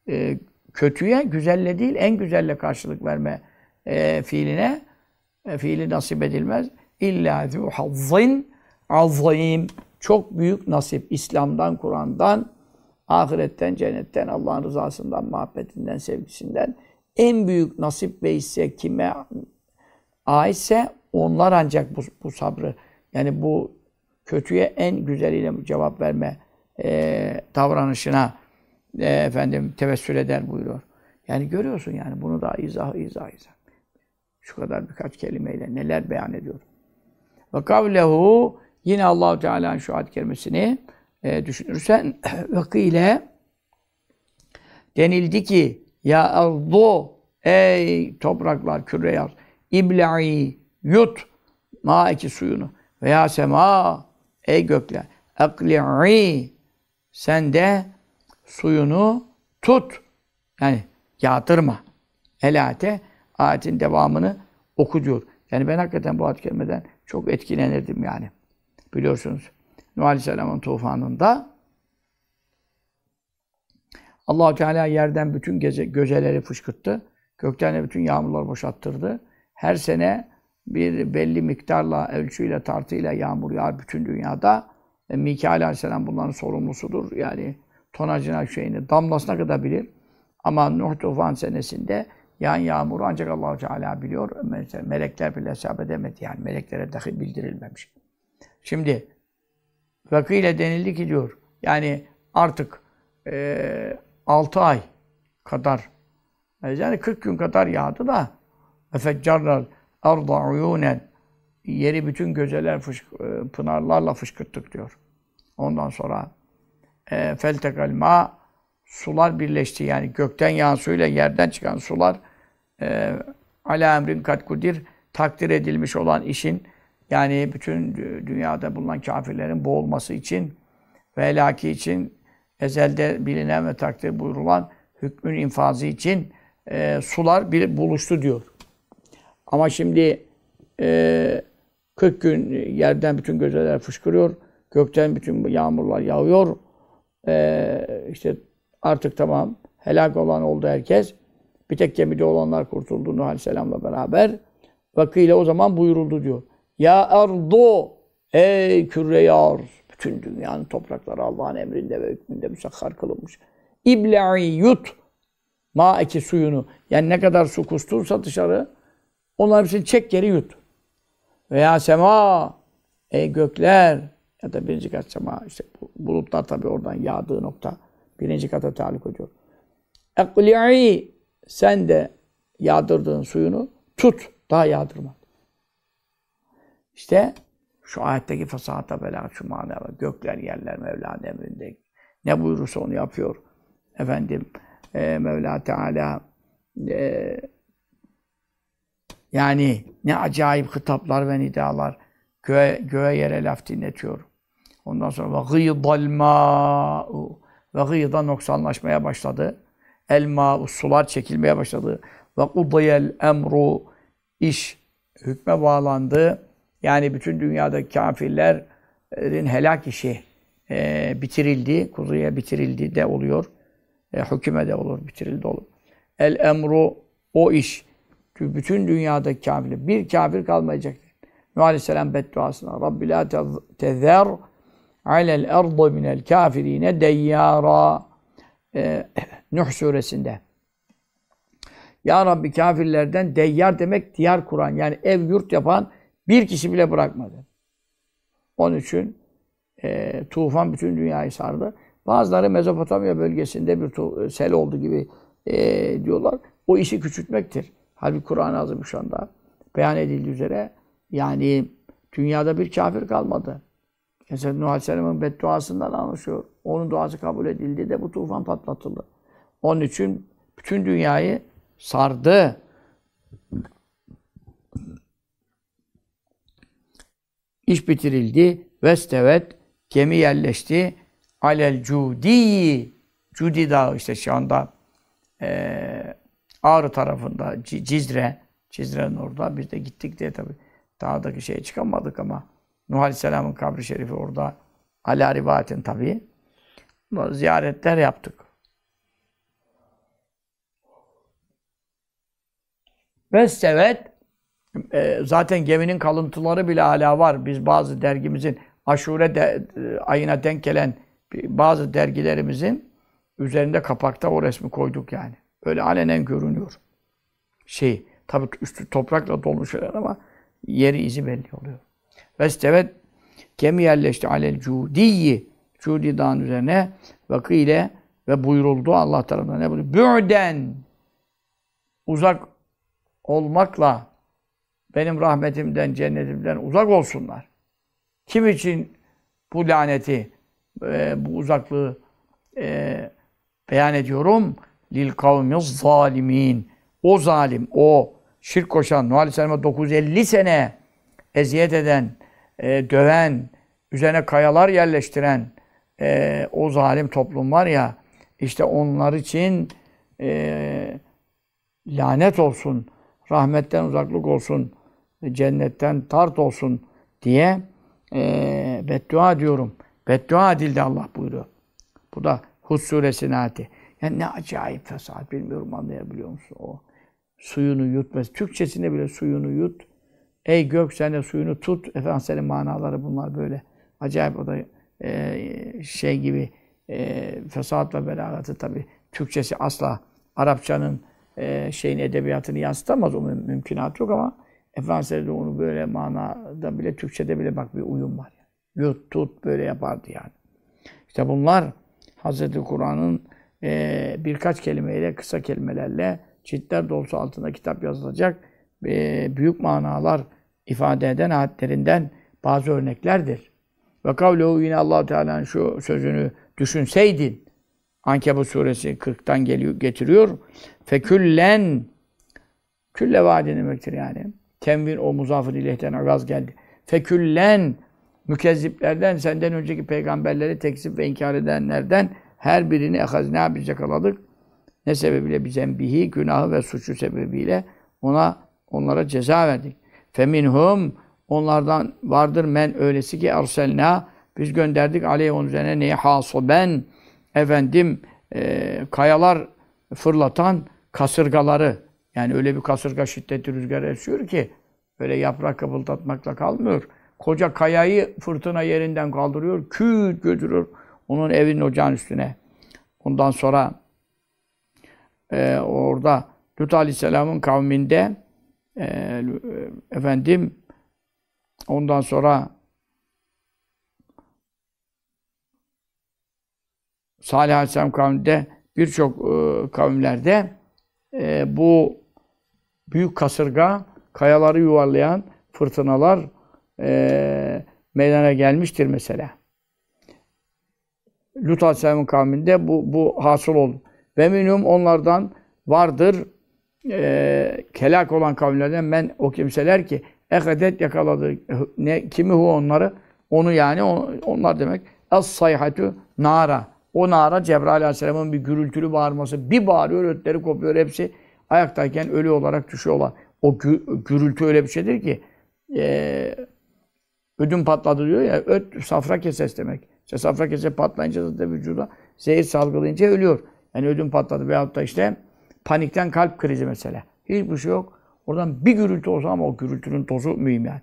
e, kötüye güzelle değil en güzelle karşılık verme e, fiiline e, fiili nasip edilmez. İlla zu hazzin azim çok büyük nasip İslam'dan, Kur'an'dan, ahiretten, cennetten, Allah'ın rızasından, muhabbetinden, sevgisinden en büyük nasip ve hisse kime aitse onlar ancak bu, bu sabrı yani bu kötüye en güzeliyle cevap verme e, davranışına e, efendim tevessül eder buyuruyor. Yani görüyorsun yani bunu da izah izah izah. Şu kadar birkaç kelimeyle neler beyan ediyor. Ve kavlehu yine Allahu Teala'nın şu ayet kerimesini e, düşünürsen ile denildi ki ya ardu ey topraklar küre yaz ibla'i yut ma iki suyunu veya sema ey gökler akli'i sen de suyunu tut. Yani yağdırma. Elate ayetin devamını oku. Yani ben hakikaten bu ayet kerimeden çok etkilenirdim yani. Biliyorsunuz Nuh Aleyhisselam'ın tufanında allah Teala yerden bütün geze, gözeleri fışkırttı. Gökten de bütün yağmurları boşalttırdı. Her sene bir belli miktarla, ölçüyle, tartıyla yağmur yağar bütün dünyada. E, Mikail Aleyhisselam bunların sorumlusudur. Yani tonajına şeyini damlasına kadar bilir. Ama Nuh tufan senesinde yağan yağmuru ancak Allahu Teala biliyor. Mesela melekler bile hesap edemedi. Yani meleklere dahi bildirilmemiş. Şimdi vakıyla denildi ki diyor yani artık e, 6 ay kadar yani 40 gün kadar yağdı da efeccarnal arda uyunen yeri bütün gözeler fışk, e, pınarlarla fışkırttık diyor. Ondan sonra e, feltekal ma sular birleşti yani gökten yağan suyla yerden çıkan sular e, ala emrin kat kudir takdir edilmiş olan işin yani bütün dünyada bulunan kafirlerin boğulması için ve helaki için ezelde bilinen ve takdir buyurulan hükmün infazı için e, sular bir buluştu diyor. Ama şimdi e, 40 gün yerden bütün gözeler fışkırıyor. Gökten bütün yağmurlar yağıyor. E, işte artık tamam helak olan oldu herkes. Bir tek gemide olanlar kurtuldu Nuh Aleyhisselam'la beraber. Vakıyla o zaman buyuruldu diyor. Ya ardu ey küre yar. Bütün dünyanın toprakları Allah'ın emrinde ve hükmünde müsakhar kılınmış. İbla'i yut. Ma eki suyunu. Yani ne kadar su kustursa dışarı onların hepsini çek geri yut. Veya sema ey gökler ya da birinci kat sema işte bulutlar tabi oradan yağdığı nokta birinci kata taluk ediyor. Ekli'i sen de yağdırdığın suyunu tut. Daha yağdırma. İşte şu ayetteki fasahata bela şu manada gökler yerler Mevla'nın emrinde. Ne buyurursa onu yapıyor. Efendim e, Mevla Teala e, yani ne acayip hitaplar ve nidalar göğe, göğe yere laf dinletiyor. Ondan sonra ve gıydal ma'u ve gıyda noksanlaşmaya başladı. El ma'u sular çekilmeye başladı. Ve kudiyel emru iş hükme bağlandı. Yani bütün dünyada kafirlerin helak işi e, bitirildi. Kuzuya bitirildi de oluyor. E, hüküme de olur, bitirildi olur. El emru o iş. Bütün dünyada kafirler. Bir kafir kalmayacak. Nuh Aleyhisselam bedduasına. Rabbi la tezer alel ardı minel kafirine deyyara. E, Nuh suresinde. Ya Rabbi kafirlerden deyyar demek diyar kuran yani ev yurt yapan bir kişi bile bırakmadı. Onun için e, tufan bütün dünyayı sardı. Bazıları Mezopotamya bölgesinde bir sel oldu gibi e, diyorlar. O işi küçültmektir. Halbuki Kur'an-ı Azimüşşan'da beyan edildiği üzere yani dünyada bir kafir kalmadı. Mesela Nuh Aleyhisselam'ın bedduasından anlaşıyor. Onun duası kabul edildi de bu tufan patlatıldı. Onun için bütün dünyayı sardı. İş bitirildi. Vestevet gemi yerleşti. Alel Cudi Cudi Dağı işte şu anda e, Ağrı tarafında Cizre Cizre'nin orada biz de gittik diye tabi dağdaki şeye çıkamadık ama Nuh Aleyhisselam'ın kabri şerifi orada ala rivayetin tabi ziyaretler yaptık. Ve sevet e, zaten geminin kalıntıları bile hala var. Biz bazı dergimizin aşure de, e, ayına denk gelen bazı dergilerimizin üzerinde kapakta o resmi koyduk yani. Öyle alenen görünüyor. Şey, tabii üstü toprakla dolmuş şeyler ama yeri izi belli oluyor. Ve evet gemi yerleşti alel cudiyi Cudi dağın üzerine vakile ve buyuruldu Allah tarafından ne buyuruyor? Bü'den uzak olmakla benim rahmetimden, cennetimden uzak olsunlar. Kim için bu laneti, e, bu uzaklığı e, beyan ediyorum? Lil kavmiz zalimin. O zalim, o şirk koşan, Nuh Aleyhisselam'a 950 sene eziyet eden, e, döven, üzerine kayalar yerleştiren e, o zalim toplum var ya, işte onlar için e, lanet olsun, rahmetten uzaklık olsun, cennetten tart olsun diye e, beddua diyorum. Beddua edildi Allah buyuruyor. Bu da Hud suresinin ayeti. Yani ne acayip fesat bilmiyorum anlayabiliyor musun o? Suyunu yutmaz. Türkçesinde bile suyunu yut. Ey gök sen de suyunu tut. Efendim senin manaları bunlar böyle. Acayip o da e, şey gibi e, fesat ve belagatı tabi Türkçesi asla Arapçanın e, şeyin edebiyatını yansıtamaz. O müm mümkünat yok ama Efendimiz onu böyle manada bile Türkçede bile bak bir uyum var. Yani. Yut tut böyle yapardı yani. İşte bunlar Hazreti Kur'an'ın e, birkaç kelimeyle, kısa kelimelerle ciltler dolusu altında kitap yazılacak e, büyük manalar ifade eden ayetlerinden bazı örneklerdir. Ve kavlehu yine allah Teala'nın şu sözünü düşünseydin Ankebut suresi 40'tan geliyor, getiriyor. Feküllen külle vaadi demektir yani. Temvin o muzafir ilehten agaz geldi. Feküllen mükezziplerden, senden önceki peygamberleri tekzip ve inkar edenlerden her birini ehazina biz yakaladık. Ne sebebiyle? Bizembihi, günahı ve suçu sebebiyle ona onlara ceza verdik. Feminhum onlardan vardır men öylesi ki erselna biz gönderdik aleyh onun üzerine neyi hasuben efendim e, kayalar fırlatan kasırgaları yani öyle bir kasırga şiddetli rüzgar esiyor ki böyle yaprak kıpıldatmakla kalmıyor. Koca kayayı fırtına yerinden kaldırıyor, küt götürür onun evinin ocağın üstüne. Ondan sonra e, orada Lut Aleyhisselam'ın kavminde e, efendim ondan sonra Salih Aleyhisselam kavminde birçok e, kavimlerde e, bu büyük kasırga, kayaları yuvarlayan fırtınalar e, meydana gelmiştir mesela. Lut Aleyhisselam'ın kavminde bu, bu hasıl oldu. Ve minhum onlardan vardır e, kelak olan kavimlerden ben o kimseler ki ehedet yakaladı. Ne, kimi hu onları? Onu yani on, onlar demek. Es sayhatu nara. O nara Cebrail Aleyhisselam'ın bir gürültülü bağırması. Bir bağırıyor, ötleri kopuyor. Hepsi ayaktayken ölü olarak düşüyorlar. O gü, gürültü öyle bir şeydir ki e, ödüm patladı diyor ya, öt safra keses demek. İşte safra kese patlayınca da vücuda zehir salgılayınca ölüyor. Yani ödüm patladı veyahut da işte panikten kalp krizi mesela. Hiçbir şey yok. Oradan bir gürültü olsa ama o gürültünün tozu mühim yani.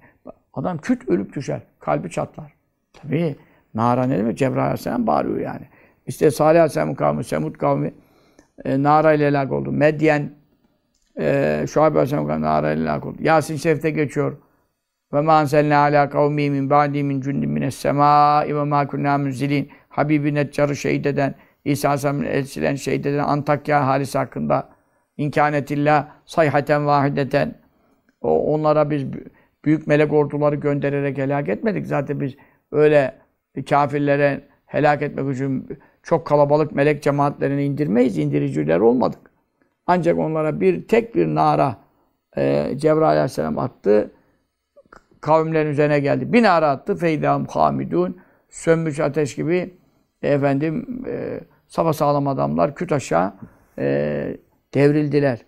Adam küt ölüp düşer. Kalbi çatlar. Tabii Nara ne demek? Cebrail Aleyhisselam bağırıyor yani. İşte Salih Aleyhisselam'ın kavmi, Semud kavmi e, Nara ile helak oldu. Medyen e, Şuayb Aleyhisselam kavmi Nara ile helak oldu. Yasin Şerif'te geçiyor. Ve ma anselna ala kavmi min ba'di min cundin mines semâi ve ma kunna munzilin. Habibi Neccar'ı şehit eden, İsa Aleyhisselam'ın elçilen şehit eden Antakya halisi hakkında İmkanetillah sayhaten vahideten. O, onlara biz büyük melek orduları göndererek helak etmedik. Zaten biz öyle kafirlere helak etmek için çok kalabalık melek cemaatlerini indirmeyiz. indiriciler olmadık. Ancak onlara bir tek bir nara e, Cebrail aleyhisselam attı. Kavimlerin üzerine geldi. Bir nara attı. Feydam hamidun. Sönmüş ateş gibi efendim e, sağlam adamlar küt aşağı e, devrildiler.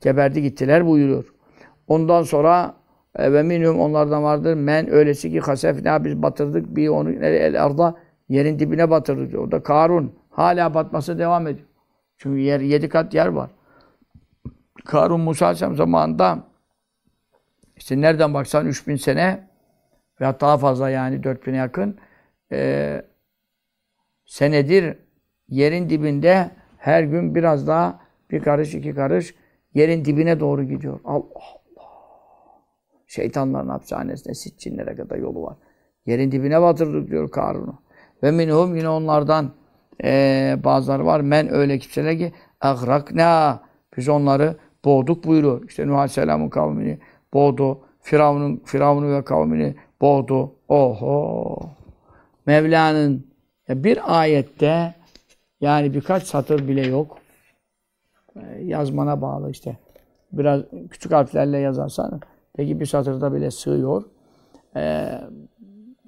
Geberdi gittiler buyuruyor. Ondan sonra e, ve minhum onlardan vardır. Men öylesi ki hasefna biz batırdık bir onu el arda yerin dibine batırdık. O da Karun. Hala batması devam ediyor. Çünkü yer yedi kat yer var. Karun Musa Aleyhisselam zamanında işte nereden baksan 3000 sene veya daha fazla yani 4000'e yakın e, senedir yerin dibinde her gün biraz daha bir karış, iki karış yerin dibine doğru gidiyor. Allah Allah. Şeytanların hapishanesine, sitçinlere kadar yolu var. Yerin dibine batırdık diyor Karun'u. Ve minhum yine onlardan e, bazıları var. Men öyle kimseler ki agrakna. Biz onları boğduk buyuruyor. İşte Nuh Aleyhisselam'ın kavmini boğdu. Firavun'un Firavun'u ve kavmini boğdu. Oho. Mevla'nın bir ayette yani birkaç satır bile yok. Ee, yazmana bağlı işte. Biraz küçük harflerle yazarsan peki bir satırda bile sığıyor. Ee,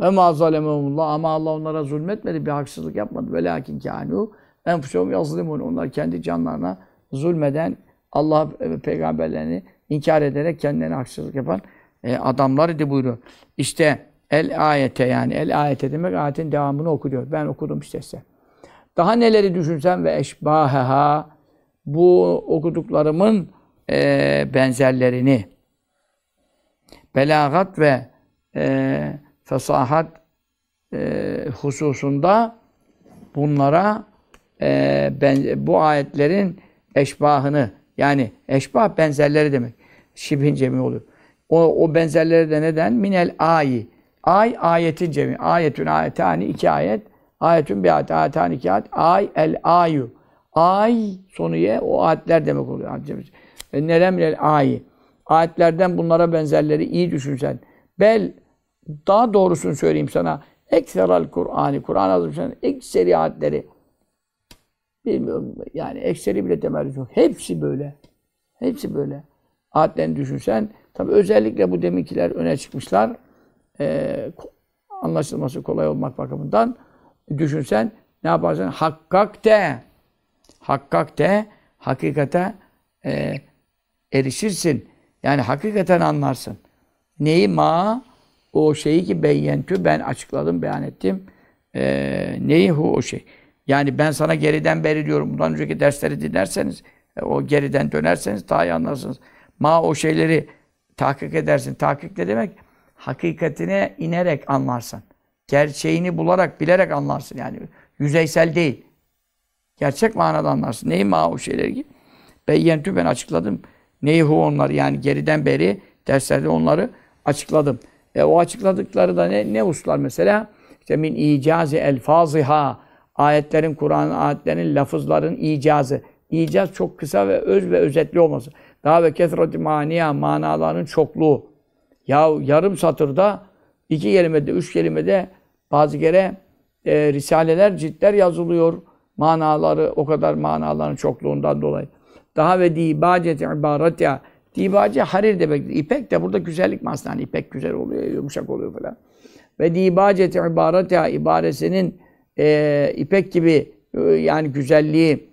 ve ma zalemehumullah ama Allah onlara zulmetmedi, bir haksızlık yapmadı. Ve lakin kânû enfusehum yazlimun. Onlar kendi canlarına zulmeden Allah ve peygamberlerini inkar ederek kendilerine haksızlık yapan e, adamlar idi buyuruyor. İşte el ayete yani el ayete demek ayetin devamını okuyor. Ben okudum işte size. Daha neleri düşünsem ve eşbaheha bu okuduklarımın e, benzerlerini belagat ve e, fesahat e, hususunda bunlara e, ben, bu ayetlerin eşbahını yani eşbah benzerleri demek. Şibhin cemi oluyor. O, o benzerleri de neden? Minel ayi. Ay ayetin cemi. Ayetün ayetani iki ayet. Ayetün bir ayet. Ayetani iki ayet. Ay el ayu. Ay sonu ye o ayetler demek oluyor. E, Nerem minel ayi. Ayetlerden bunlara benzerleri iyi düşünsen. Bel daha doğrusunu söyleyeyim sana. Ekseral Kur'an'ı, Kur'an Azimüşşan'ın ekseri ayetleri bilmiyorum yani ekseri bile temerrüz yok. Hepsi böyle. Hepsi böyle. Ayetlerini düşünsen tabi özellikle bu deminkiler öne çıkmışlar. Ee, anlaşılması kolay olmak bakımından düşünsen ne yaparsın? Hakkak de. Hakkak de hakikate e, erişirsin. Yani hakikaten anlarsın. Neyi ma? O şeyi ki beyyentü ben açıkladım, beyan ettim. Ee, neyi hu o şey. Yani ben sana geriden beri diyorum. Bundan önceki dersleri dinlerseniz, e, o geriden dönerseniz daha iyi anlarsınız. Ma o şeyleri tahkik edersin. Tahkik ne demek? Hakikatine inerek anlarsın. Gerçeğini bularak, bilerek anlarsın. Yani yüzeysel değil. Gerçek manada anlarsın. Neyi ma o şeyleri ki? Beyyentü ben açıkladım. Neyi hu onlar yani geriden beri derslerde onları açıkladım. E, o açıkladıkları da ne, ne uslar mesela? İşte min icazi elfaziha ayetlerin, Kur'an ayetlerin, lafızların icazı. İcaz çok kısa ve öz ve özetli olması. Daha ve kesreti maniya, manaların çokluğu. Ya yarım satırda, iki kelimede, üç kelimede bazı kere e, risaleler, ciltler yazılıyor. Manaları, o kadar manaların çokluğundan dolayı. Daha ve dibaceti ibaretya. Dibace harir demek. İpek de burada güzellik masnası. Yani ipek güzel oluyor, yumuşak oluyor falan. Ve dibaceti ibaretya ibaresinin e, ipek gibi e, yani güzelliği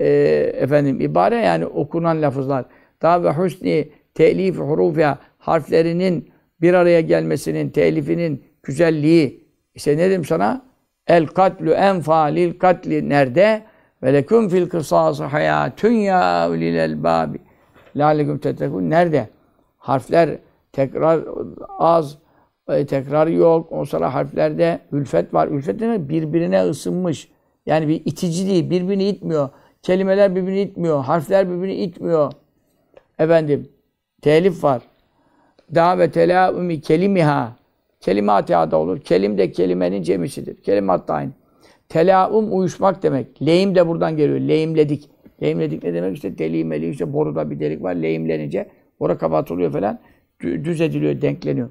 e, efendim ibare yani okunan lafızlar. Daha ve husni telif hurufiya harflerinin bir araya gelmesinin, telifinin güzelliği. İşte ne dedim sana? El katlu enfalil katli nerede? Ve leküm fil kısası hayatun ya ulil elbabi. Lâlekum tettekûn. Nerede? Harfler tekrar az, e, tekrar yok. O sonra harflerde ülfet var. Ülfet demek birbirine ısınmış. Yani bir itici değil, birbirini itmiyor. Kelimeler birbirini itmiyor. Harfler birbirini itmiyor. Efendim, telif var. Daha ve telaumi kelimiha. Kelimat da olur. Kelim de kelimenin cemisidir. Kelimat da aynı. Telaum uyuşmak demek. Lehim de buradan geliyor. Lehimledik. Lehimledik ne demek? İşte delimeli, işte boruda bir delik var. Lehimlenince bora kapatılıyor falan. Düz ediliyor, denkleniyor.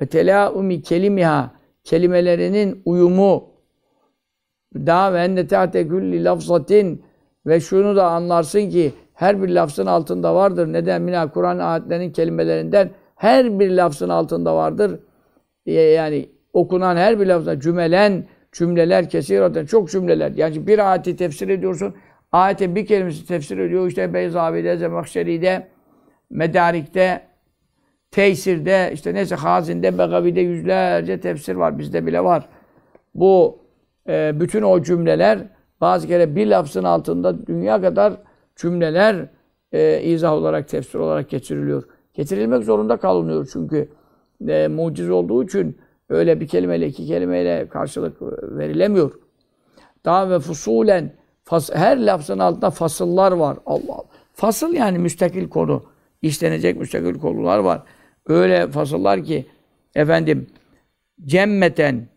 Ve telaumi kelimiha kelimelerinin uyumu daha ve enne tahte külli lafzatin ve şunu da anlarsın ki her bir lafzın altında vardır. Neden? Mina Kur'an ayetlerinin kelimelerinden her bir lafzın altında vardır. Yani okunan her bir lafzda cümelen, cümleler kesiraten çok cümleler. Yani bir ayeti tefsir ediyorsun. Ayetin bir kelimesi tefsir ediyor. İşte Beyzavi'de, Zemahşeri'de, Medarik'te, Teysir'de, işte neyse Hazin'de, Begavi'de yüzlerce tefsir var. Bizde bile var. Bu e, bütün o cümleler bazı kere bir lafzın altında dünya kadar cümleler e, izah olarak, tefsir olarak geçiriliyor. Getirilmek zorunda kalınıyor çünkü e, muciz olduğu için öyle bir kelimeyle, iki kelimeyle karşılık verilemiyor. Daha ve fusulen fas, her lafzın altında fasıllar var. Allah Allah. Fasıl yani müstakil konu. işlenecek müstakil konular var. Öyle fasıllar ki efendim cemmeten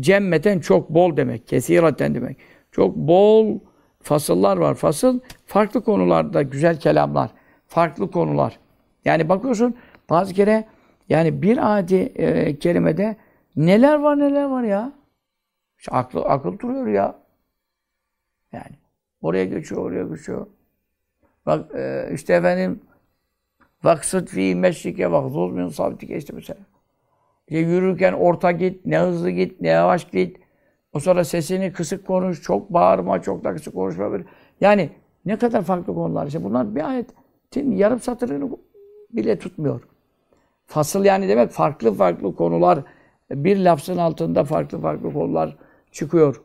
cemmeten çok bol demek. Kesiraten demek. Çok bol fasıllar var. Fasıl farklı konularda güzel kelamlar. Farklı konular. Yani bakıyorsun bazı kere yani bir adi e, kelimede neler var neler var ya. İşte aklı, akıl duruyor ya. Yani oraya geçiyor, oraya geçiyor. Bak e, işte efendim Vaksıt fi meşrike vakzul min sabitike işte mesela. İşte yürürken orta git, ne hızlı git, ne yavaş git. O sonra sesini kısık konuş, çok bağırma, çok da kısık konuşma. Böyle. Yani ne kadar farklı konular. İşte bunlar bir ayetin yarım satırını bile tutmuyor. Fasıl yani demek farklı farklı konular, bir lafzın altında farklı farklı konular çıkıyor.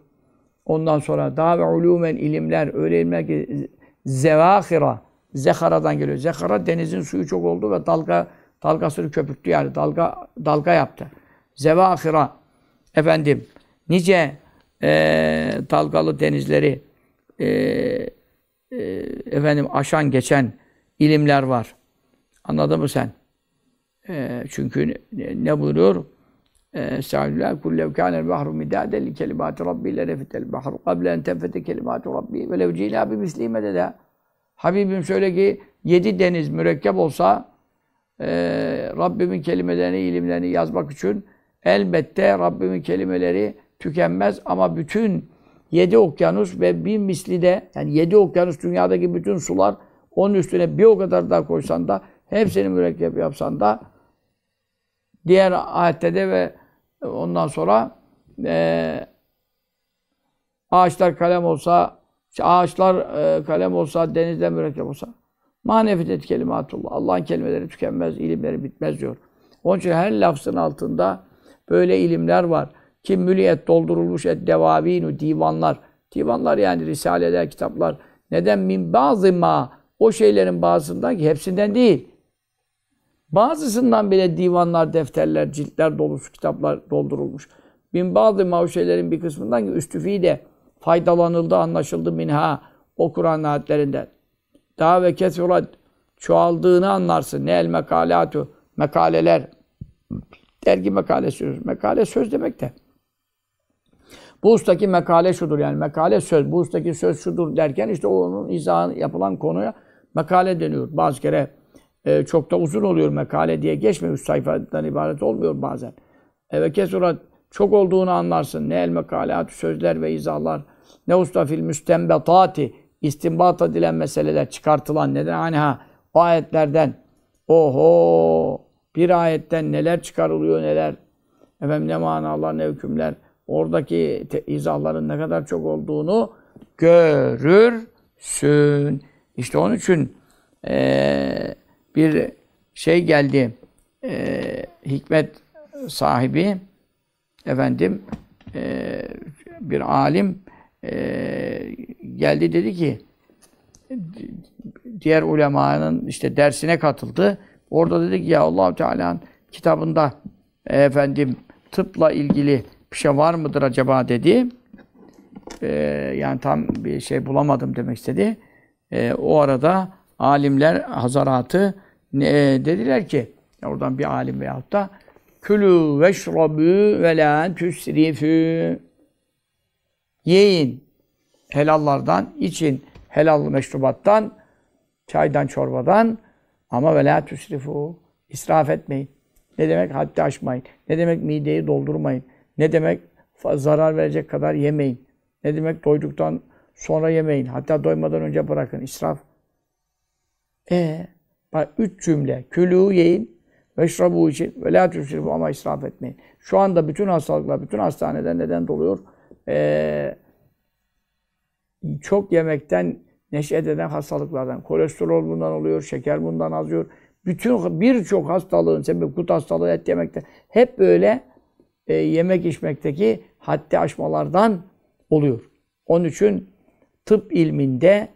Ondan sonra daha ve ulumen ilimler, öyle ilimler ki zevâhira, Zehara'dan geliyor. Zehara denizin suyu çok oldu ve dalga dalgasını köpürttü yani dalga dalga yaptı. Zevâhira efendim nice e, dalgalı denizleri e, e, efendim aşan geçen ilimler var. Anladın mı sen? E, çünkü ne, ne buyuruyor? Estağfirullah kullev kânel bahru midâden li kelimâti rabbi le nefetel bahru kable en tenfete kelimâti rabbi ve lev cînâ bi mislî mededâ. Habibim söyle ki yedi deniz mürekkep olsa e, Rabbimin kelimelerini, ilimlerini yazmak için elbette Rabbimin kelimeleri tükenmez ama bütün yedi okyanus ve bir misli de yani yedi okyanus dünyadaki bütün sular onun üstüne bir o kadar daha koysan da hepsini mürekkep yapsan da diğer ayette de ve ondan sonra e, ağaçlar kalem olsa ağaçlar e, kalem olsa denizde mürekkep olsa manefetet kelimatullah Allah'ın kelimeleri tükenmez, ilimleri bitmez diyor. Onun için her lafzın altında böyle ilimler var. Kim müliyet doldurulmuş et devavinu divanlar. Divanlar yani risaleler, kitaplar. Neden min bazı ma o şeylerin bazısından ki hepsinden değil. Bazısından bile divanlar, defterler, ciltler dolusu kitaplar doldurulmuş. Bin bazı ma o şeylerin bir kısmından ki üstüfi de faydalanıldı, anlaşıldı minha o Kur'an ayetlerinden. Daha ve kesurat çoğaldığını anlarsın. Ne el mekalatu mekaleler dergi makalesi söz. Mekale söz demek de. Bu ustaki mekale şudur yani mekale söz. Bu ustaki söz şudur derken işte onun izahı yapılan konuya mekale deniyor. Bazı kere e, çok da uzun oluyor mekale diye geçmiyor. Sayfadan ibaret olmuyor bazen. Evet kesurat çok olduğunu anlarsın. Ne el mekalatü sözler ve izahlar. Ne usta fil müstembetati istinbat edilen meseleler çıkartılan neden anha o ayetlerden oho bir ayetten neler çıkarılıyor neler efendim ne manalar ne hükümler oradaki izahların ne kadar çok olduğunu görürsün. İşte onun için e, bir şey geldi e, hikmet sahibi efendim e, bir alim e, geldi dedi ki diğer ulemanın işte dersine katıldı. Orada dedi ki ya Allah Teala'nın kitabında efendim tıpla ilgili bir şey var mıdır acaba dedi. E, yani tam bir şey bulamadım demek istedi. E, o arada alimler hazaratı ne, dediler ki oradan bir alim veyahut da külü veşrabü ve la tüsrifü yiyin helallardan için helal meşrubattan çaydan çorbadan ama ve la tüsrifu israf etmeyin. Ne demek haddi aşmayın. Ne demek mideyi doldurmayın. Ne demek zarar verecek kadar yemeyin. Ne demek doyduktan sonra yemeyin. Hatta doymadan önce bırakın. İsraf. E bak üç cümle. Külü yiyin. Veşrabu için. Ve la tüsrifu ama israf etmeyin. Şu anda bütün hastalıklar, bütün hastaneler neden doluyor? Eee çok yemekten neşet eden hastalıklardan. Kolesterol bundan oluyor, şeker bundan azıyor. Bütün birçok hastalığın sebebi kut hastalığı et yemekte. Hep böyle e, yemek içmekteki haddi aşmalardan oluyor. Onun için tıp ilminde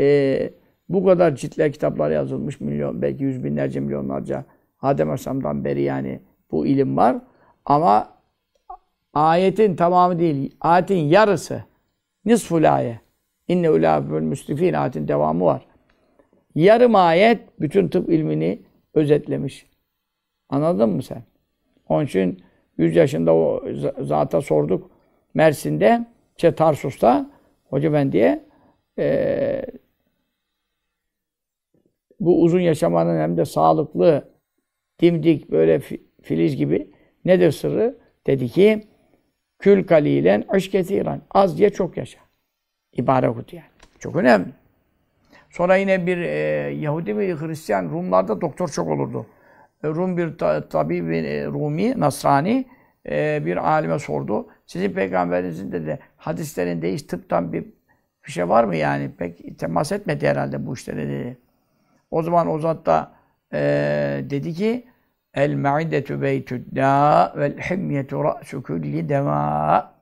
e, bu kadar ciltler kitaplar yazılmış milyon belki yüz binlerce milyonlarca Adem Aleyhisselam'dan beri yani bu ilim var. Ama ayetin tamamı değil, ayetin yarısı nisful ayet. İnne ulâbül müslifîn ayetin devamı var. Yarım ayet bütün tıp ilmini özetlemiş. Anladın mı sen? Onun için 100 yaşında o zata sorduk. Mersin'de, şey Tarsus'ta Hoca Efendi'ye e, bu uzun yaşamanın hem de sağlıklı, dimdik, böyle filiz gibi nedir sırrı? Dedi ki, kül kalilen aşk Az diye çok yaşa. İbare okut yani. Çok önemli. Sonra yine bir e, Yahudi ve Hristiyan Rumlarda doktor çok olurdu. E, Rum bir ta, tabi e, Rumi, Nasrani e, bir alime sordu. Sizin peygamberinizin dedi hadislerinde hiç tıptan bir bir şey var mı yani? Pek temas etmedi herhalde bu işlere dedi. O zaman o zat da e, dedi ki El ma'idetu beytü da vel himyetu ra'su kulli deva.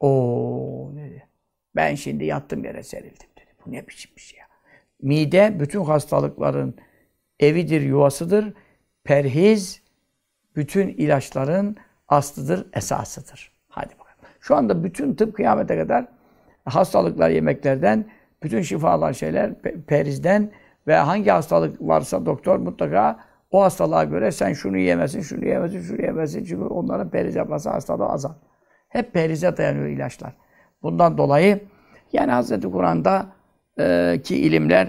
O dedi. Ben şimdi yattım yere serildim dedi. Bu ne biçim bir şey ya. Mide bütün hastalıkların evidir, yuvasıdır. Perhiz bütün ilaçların aslıdır, esasıdır. Hadi bakalım. Şu anda bütün tıp kıyamete kadar hastalıklar yemeklerden, bütün şifalar şeyler pe- perizden ve hangi hastalık varsa doktor mutlaka o hastalığa göre sen şunu yemesin, şunu yemesin, şunu yemesin. Çünkü onların periz yapması hastalığı azal. Hep perize dayanıyor ilaçlar. Bundan dolayı yani Hz. Kur'an'da e, ki ilimler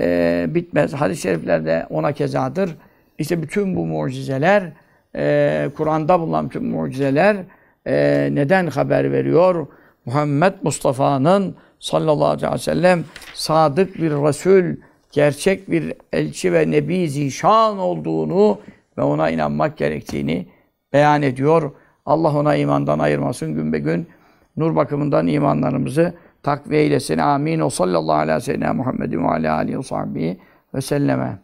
e, bitmez. Hadis-i şeriflerde ona kezadır. İşte bütün bu mucizeler, e, Kur'an'da bulunan bütün mucizeler e, neden haber veriyor? Muhammed Mustafa'nın sallallahu aleyhi ve sellem sadık bir Resul, gerçek bir elçi ve nebi zişan olduğunu ve ona inanmak gerektiğini beyan ediyor. Allah ona imandan ayırmasın gün be gün. Nur bakımından imanlarımızı takviye eylesin. Amin. O sallallahu aleyhi ve sellem Muhammedin ve aleyhi ve sahbihi ve selleme.